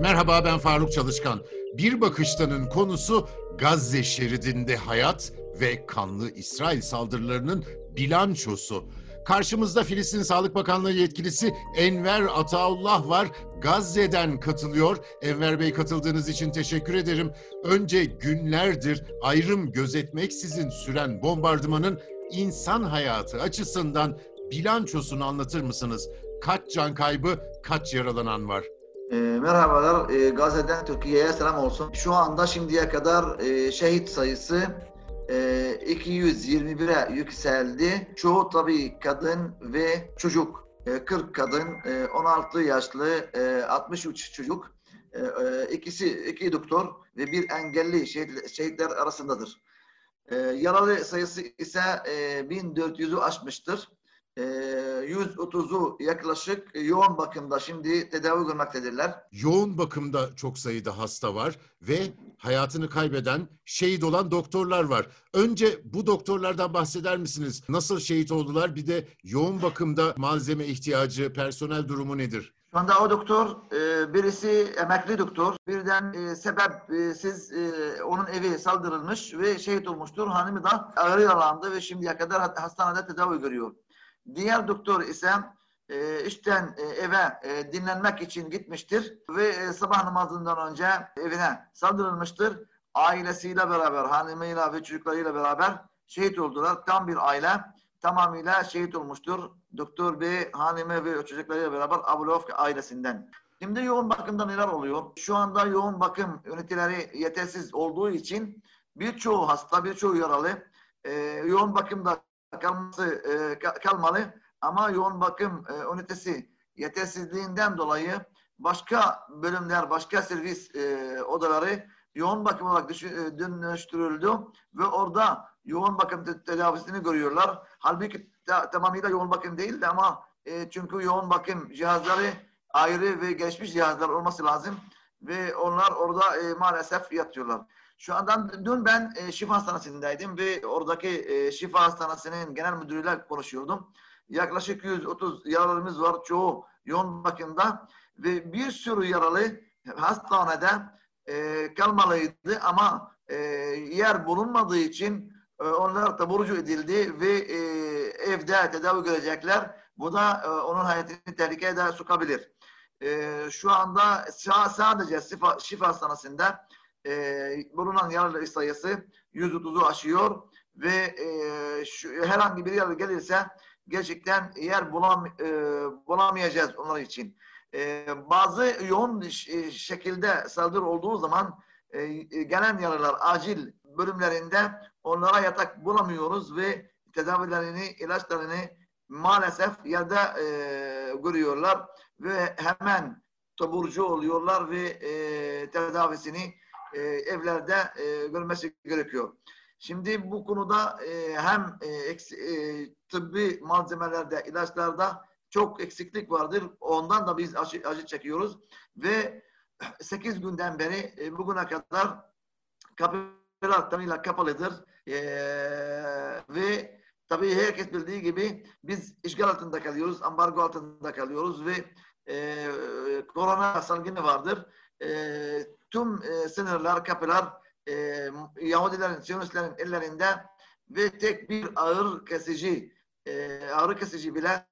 Merhaba ben Faruk Çalışkan. Bir Bakıştan'ın konusu Gazze şeridinde hayat ve kanlı İsrail saldırılarının bilançosu. Karşımızda Filistin Sağlık Bakanlığı yetkilisi Enver Ataullah var. Gazze'den katılıyor. Enver Bey katıldığınız için teşekkür ederim. Önce günlerdir ayrım gözetmeksizin süren bombardımanın insan hayatı açısından bilançosunu anlatır mısınız? Kaç can kaybı, kaç yaralanan var? E, merhabalar, e, Gazze'den Türkiye'ye selam olsun. Şu anda şimdiye kadar e, şehit sayısı e, 221'e yükseldi. Çoğu tabii kadın ve çocuk. E, 40 kadın, e, 16 yaşlı, e, 63 çocuk. E, e, ikisi, iki doktor ve bir engelli şehit, şehitler arasındadır. E, yaralı sayısı ise e, 1400'ü aşmıştır. E, 130'u yaklaşık yoğun bakımda şimdi tedavi görmektedirler. Yoğun bakımda çok sayıda hasta var ve hayatını kaybeden, şehit olan doktorlar var. Önce bu doktorlardan bahseder misiniz? Nasıl şehit oldular? Bir de yoğun bakımda malzeme ihtiyacı, personel durumu nedir? Anda o doktor, e, birisi emekli doktor. Birden e, sebepsiz e, onun evi saldırılmış ve şehit olmuştur. Hanımı da ağır yaralandı ve şimdiye kadar ha- hastanede tedavi görüyor. Diğer doktor ise e, işten e, eve e, dinlenmek için gitmiştir ve e, sabah namazından önce evine saldırılmıştır. Ailesiyle beraber, hanımıyla ve çocuklarıyla beraber şehit oldular. Tam bir aile tamamıyla şehit olmuştur. Doktor Bey, hanımı ve çocuklarıyla beraber Abulov ailesinden. Şimdi yoğun bakımda neler oluyor? Şu anda yoğun bakım üniteleri yetersiz olduğu için birçoğu hasta, birçoğu yaralı e, yoğun bakımda kalması e, ka- kalmalı ama yoğun bakım e, ünitesi yetersizliğinden dolayı başka bölümler, başka servis e, odaları yoğun bakım olarak e, dönüştürüldü ve orada yoğun bakım te- tedavisini görüyorlar. Halbuki ta- tamamıyla yoğun bakım değildi ama e, çünkü yoğun bakım cihazları ayrı ve gelişmiş cihazlar olması lazım ve onlar orada e, maalesef yatıyorlar. Şu andan dün ben e, şifa hastanesindeydim ve oradaki e, şifa hastanesinin genel müdürüyle konuşuyordum. Yaklaşık 130 yaralarımız var çoğu yoğun bakımda ve bir sürü yaralı hastanede e, kalmalıydı ama e, yer bulunmadığı için e, onlar taburcu edildi ve e, evde tedavi görecekler. Bu da e, onun hayatını tehlikeye de sokabilir. E, şu anda sa- sadece şifa, hastanesinde e, bulunan yaralı sayısı 130'u aşıyor ve herhangi bir yaralı gelirse gerçekten yer bulam, bulamayacağız onlar için. Bazı yoğun şekilde saldırı olduğu zaman gelen yaralar acil bölümlerinde onlara yatak bulamıyoruz ve tedavilerini, ilaçlarını maalesef yerde e, görüyorlar ve hemen taburcu oluyorlar ve e, tedavisini e, evlerde e, görmesi gerekiyor. Şimdi bu konuda e, hem e, eks- e, tıbbi malzemelerde, ilaçlarda çok eksiklik vardır. Ondan da biz acı, acı çekiyoruz ve 8 günden beri e, bugüne kadar kapılar tamamıyla kapalıdır. E, ve tabii herkes bildiği gibi biz işgal altında kalıyoruz, ambargo altında kalıyoruz ve e, korona salgını vardır. E, tüm e, sınırlar, kapılar e, Yahudilerin, Siyonistlerin ellerinde ve tek bir ağır kesici, e, ağrı kesici bile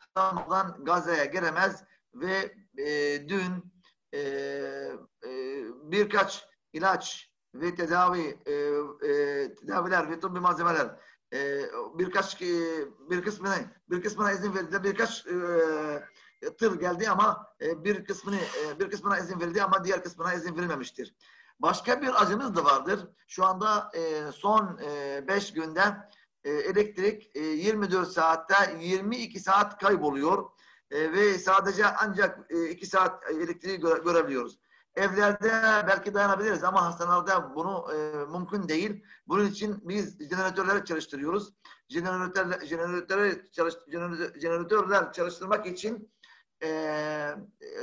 İstanbul'dan Gazze'ye giremez ve e, dün e, e, birkaç ilaç ve tedavi e, e, tedaviler tıbbi malzemeler e, birkaç e, bir kısmına bir kısmına izin verildi birkaç e, tır geldi ama e, bir kısmını e, bir kısmına izin verildi ama diğer kısmına izin verilmemiştir. Başka bir acımız da vardır. Şu anda e, son 5 günde e, elektrik e, 24 saatte 22 saat kayboluyor E, ve sadece ancak 2 saat elektriği göre, görebiliyoruz. Evlerde belki dayanabiliriz ama hastanelerde bunu e, mümkün değil. Bunun için biz jeneratörleri çalıştırıyoruz. Jeneratörler, jeneratörleri çalış, jeneratör- jeneratörler çalıştırmak için e,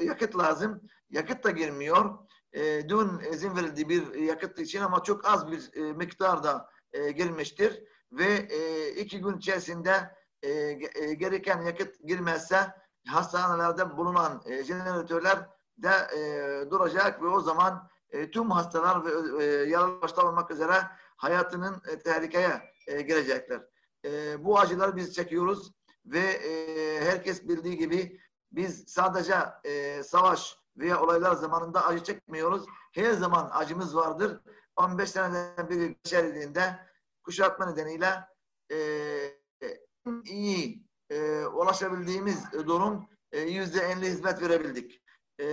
yakıt lazım. Yakıt da girmiyor. E, dün izin verildi bir yakıt için ama çok az bir e, miktarda e, girmiştir. ve e, iki gün içerisinde e, e, gereken yakıt girmezse hastanelerde bulunan e, jeneratörler de e, duracak ve o zaman e, tüm hastalar ve e, yaralı başta olmak üzere hayatının e, tehlikeye e, girecekler. E, bu acıları biz çekiyoruz ve e, herkes bildiği gibi biz sadece e, savaş veya olaylar zamanında acı çekmiyoruz. Her zaman acımız vardır. 15 seneden beri geçerliğinde kuşatma nedeniyle e, iyi e, ulaşabildiğimiz durum e, yüzde 50 hizmet verebildik. E,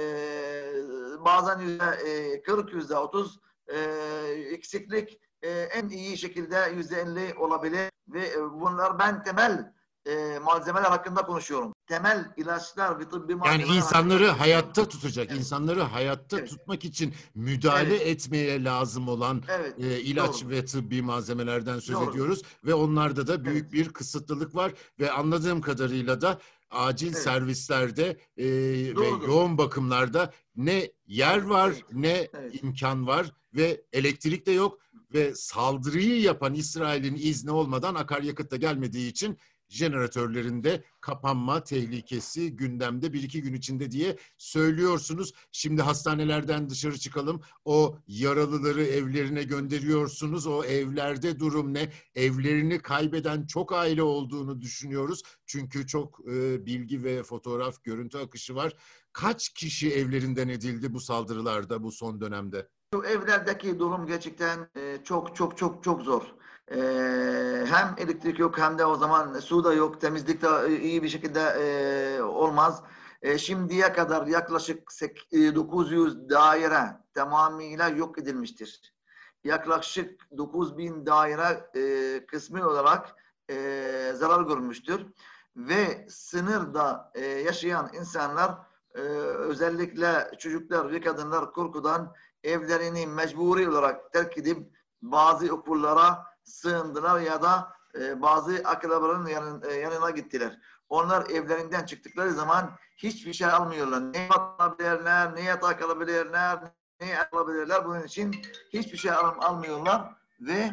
bazen yüzde e, 40, yüzde 30 e, eksiklik e, en iyi şekilde yüzde 50 olabilir ve e, bunlar ben temel e, malzemeler hakkında konuşuyorum. Temel ilaçlar ve tıbbi Yani malzemeler insanları hakkında hayatta tutacak, Evet. insanları hayatta Evet. tutmak için müdahale Evet. etmeye lazım olan Evet. e, ilaç Doğru. ve tıbbi malzemelerden söz Doğru. ediyoruz ve onlarda da büyük Evet. bir kısıtlılık var ve anladığım kadarıyla da acil Evet. servislerde e, ve yoğun bakımlarda ne yer var Evet. ne Evet. imkan var ve elektrik de yok ve saldırıyı yapan İsrail'in izni olmadan akaryakıt da gelmediği için jeneratörlerinde kapanma tehlikesi gündemde bir iki gün içinde diye söylüyorsunuz. Şimdi hastanelerden dışarı çıkalım. O yaralıları evlerine gönderiyorsunuz. O evlerde durum ne? Evlerini kaybeden çok aile olduğunu düşünüyoruz. Çünkü çok e, bilgi ve fotoğraf, görüntü akışı var. Kaç kişi evlerinden edildi bu saldırılarda bu son dönemde? Şu evlerdeki durum gerçekten e, çok çok çok çok zor. E, hem elektrik yok hem de o zaman su da yok, temizlik de e, iyi bir şekilde e, olmaz. E, şimdiye kadar yaklaşık sek- e, 900 daire tamamıyla yok edilmiştir. Yaklaşık 9000 daire kısmi olarak zarar görmüştür. Ve sınırda yaşayan insanlar özellikle çocuklar ve kadınlar korkudan evlerini mecburi olarak terk edip bazı okullara sığındılar ya da e, bazı akrabaların yanın, e, yanına gittiler. Onlar evlerinden çıktıkları zaman hiçbir şey almıyorlar. Ne alabilirler, ne yatak alabilirler, ne alabilirler. Bunun için hiçbir şey al- almıyorlar ve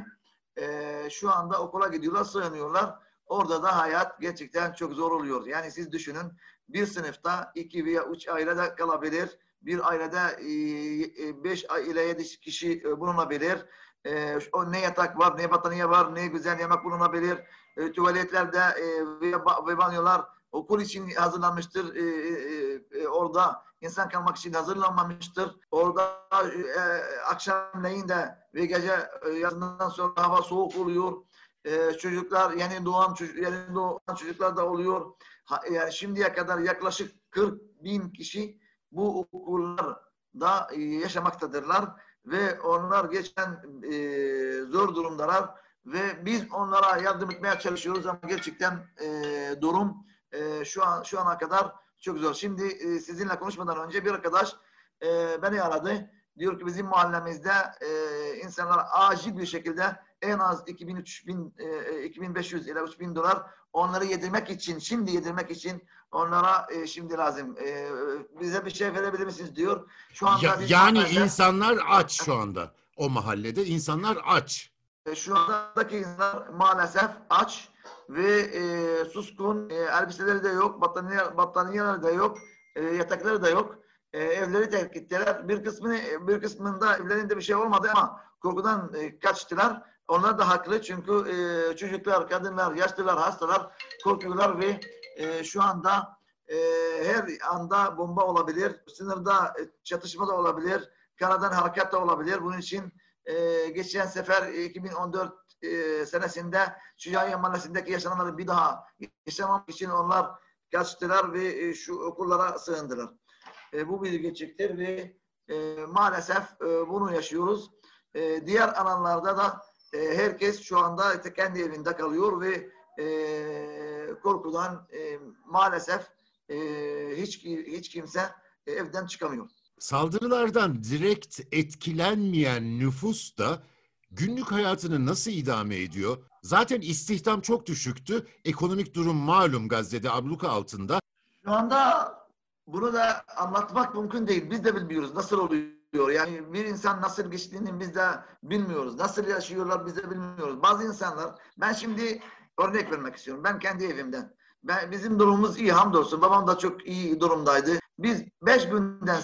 e, şu anda okula gidiyorlar, sığınıyorlar. Orada da hayat gerçekten çok zor oluyor. Yani siz düşünün bir sınıfta iki veya üç aile de kalabilir bir ailede e, beş ile yedi kişi bulunabilir. E, O ne yatak var, ne battaniye var, ne güzel yemek bulunabilir. E, Tuvaletlerde e, ve ba- ve banyolar okul için hazırlanmıştır. E, e, e, Orada insan kalmak için hazırlanmamıştır. Orada e, akşamleyin de ve gece e, yarından sonra hava soğuk oluyor. E, Çocuklar yeni doğan çocuk yeni doğan çocuklar da oluyor. Ha, Yani şimdiye kadar yaklaşık 40 bin kişi bu okullarda yaşamaktadırlar ve onlar geçen e, zor durumdalar ve biz onlara yardım etmeye çalışıyoruz ama gerçekten e, durum e, şu an şu ana kadar çok zor. Şimdi e, sizinle konuşmadan önce bir arkadaş e, beni aradı. Diyor ki bizim mahallemizde e, insanlar acil bir şekilde en az 2000 3000 e, 2500 ila 3000 dolar onları yedirmek için şimdi yedirmek için onlara e, şimdi lazım. E, bize bir şey verebilir misiniz diyor. Şu anda Ya- yani maalesef- insanlar aç şu anda. O mahallede insanlar aç. E, şu andaki insanlar maalesef aç ve e, suskun, e, elbiseleri de yok, battaniye, battaniyeleri de yok, e, yatakları da yok. E, evleri terk ettiler. Bir kısmını bir kısmında evlerinde bir şey olmadı ama korkudan e, kaçtılar. Onlar da haklı çünkü e, çocuklar, kadınlar, yaşlılar, hastalar korkuyorlar ve e, şu anda e, her anda bomba olabilir, sınırda e, çatışma da olabilir, karadan harekat da olabilir. Bunun için e, geçen sefer 2014 e, senesinde Şücahiye Mahallesi'ndeki yaşananları bir daha yaşamamak için onlar kaçtılar ve e, şu okullara sığındılar. E, bu bir gerçektir ve e, maalesef e, bunu yaşıyoruz. E, diğer alanlarda da e, herkes şu anda kendi evinde kalıyor ve e, korkudan e, maalesef e, hiç hiç kimse e, evden çıkamıyor. Saldırılardan direkt etkilenmeyen nüfus da günlük hayatını nasıl idame ediyor? Zaten istihdam çok düşüktü. Ekonomik durum malum Gazze'de abluka altında. Şu anda bunu da anlatmak mümkün değil. Biz de bilmiyoruz nasıl oluyor. Yani bir insan nasıl geçtiğini biz de bilmiyoruz. Nasıl yaşıyorlar biz de bilmiyoruz. Bazı insanlar, ben şimdi örnek vermek istiyorum. Ben kendi evimden. Ben, bizim durumumuz iyi hamdolsun. Babam da çok iyi durumdaydı. Biz 5 günden,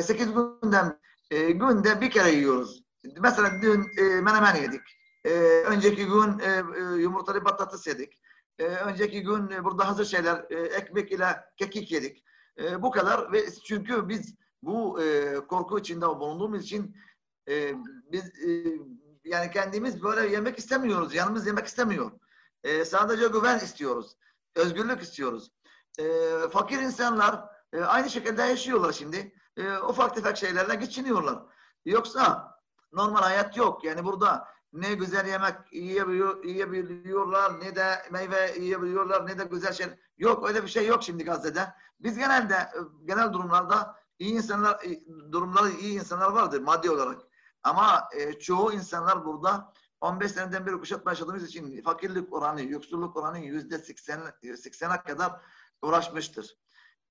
8 günden e, günde bir kere yiyoruz. Mesela dün e, menemen yedik. E, önceki gün e, e, yumurtalı patates yedik. E, önceki gün e, burada hazır şeyler, e, ekmek ile kekik yedik. E, bu kadar ve çünkü biz bu e, korku içinde bulunduğumuz için e, biz e, yani kendimiz böyle yemek istemiyoruz. Yanımız yemek istemiyor. E, sadece güven istiyoruz. Özgürlük istiyoruz. E, fakir insanlar e, aynı şekilde yaşıyorlar şimdi. E, ufak tefek şeylerle geçiniyorlar. Yoksa normal hayat yok. Yani burada ne güzel yemek yiyebiliyor, yiyebiliyorlar, ne de meyve yiyebiliyorlar, ne de güzel şey. Yok öyle bir şey yok şimdi Gazze'de. Biz genelde e, genel durumlarda iyi insanlar, e, durumları iyi insanlar vardır maddi olarak. Ama e, çoğu insanlar burada 15 seneden beri kuşatma yaşadığımız için fakirlik oranı, yoksulluk oranı yüzde 80 80'e kadar uğraşmıştır.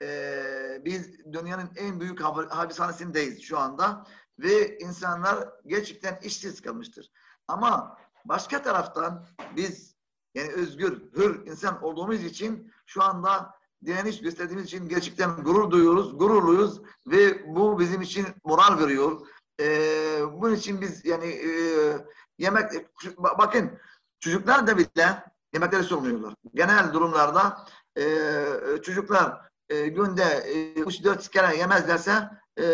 Ee, biz dünyanın en büyük hapishanesindeyiz şu anda ve insanlar gerçekten işsiz kalmıştır. Ama başka taraftan biz yani özgür, hür insan olduğumuz için şu anda direniş gösterdiğimiz için gerçekten gurur duyuyoruz, gururluyuz ve bu bizim için moral veriyor. Ee, bunun için biz yani e, yemek bakın çocuklar da bile yemekleri sormuyorlar. Genel durumlarda e, çocuklar e, günde e, 3-4 kere yemezlerse e,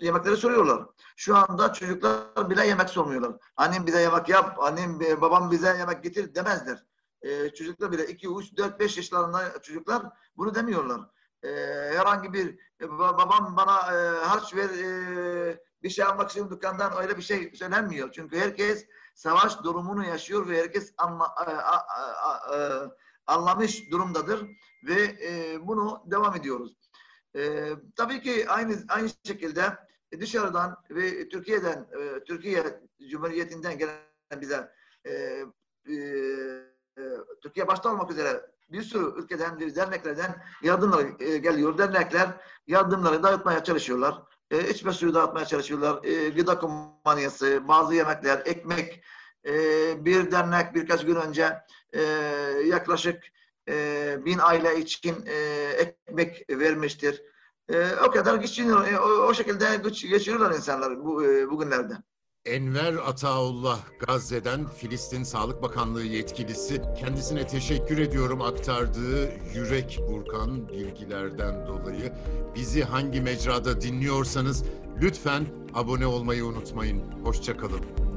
yemekleri soruyorlar. Şu anda çocuklar bile yemek sormuyorlar. Annem bize yemek yap, annem babam bize yemek getir demezler. E, çocuklar bile 2, 3, 4, 5 yaşlarında çocuklar bunu demiyorlar. E, herhangi bir e, babam bana e, harç ver e, bir şey almak için dükkandan öyle bir şey söylenmiyor. Çünkü herkes savaş durumunu yaşıyor ve herkes anla, a, a, a, a, anlamış durumdadır ve e, bunu devam ediyoruz. E, tabii ki aynı aynı şekilde dışarıdan ve Türkiye'den e, Türkiye Cumhuriyeti'nden gelen bize e, e, Türkiye başta olmak üzere bir sürü ülkeden, derneklerden yardımlar e, geliyor. Dernekler yardımları dağıtmaya çalışıyorlar. E, içme suyu dağıtmaya çalışıyorlar. E, gıda kumanyası, bazı yemekler, ekmek. E, bir dernek birkaç gün önce yaklaşık bin aile için ekmek vermiştir. O kadar geçiniyor. O, o şekilde geçiriyorlar insanlar bu, e, bugünlerde. Enver Ataullah Gazze'den Filistin Sağlık Bakanlığı yetkilisi kendisine teşekkür ediyorum aktardığı yürek burkan bilgilerden dolayı. Bizi hangi mecrada dinliyorsanız lütfen abone olmayı unutmayın. Hoşçakalın.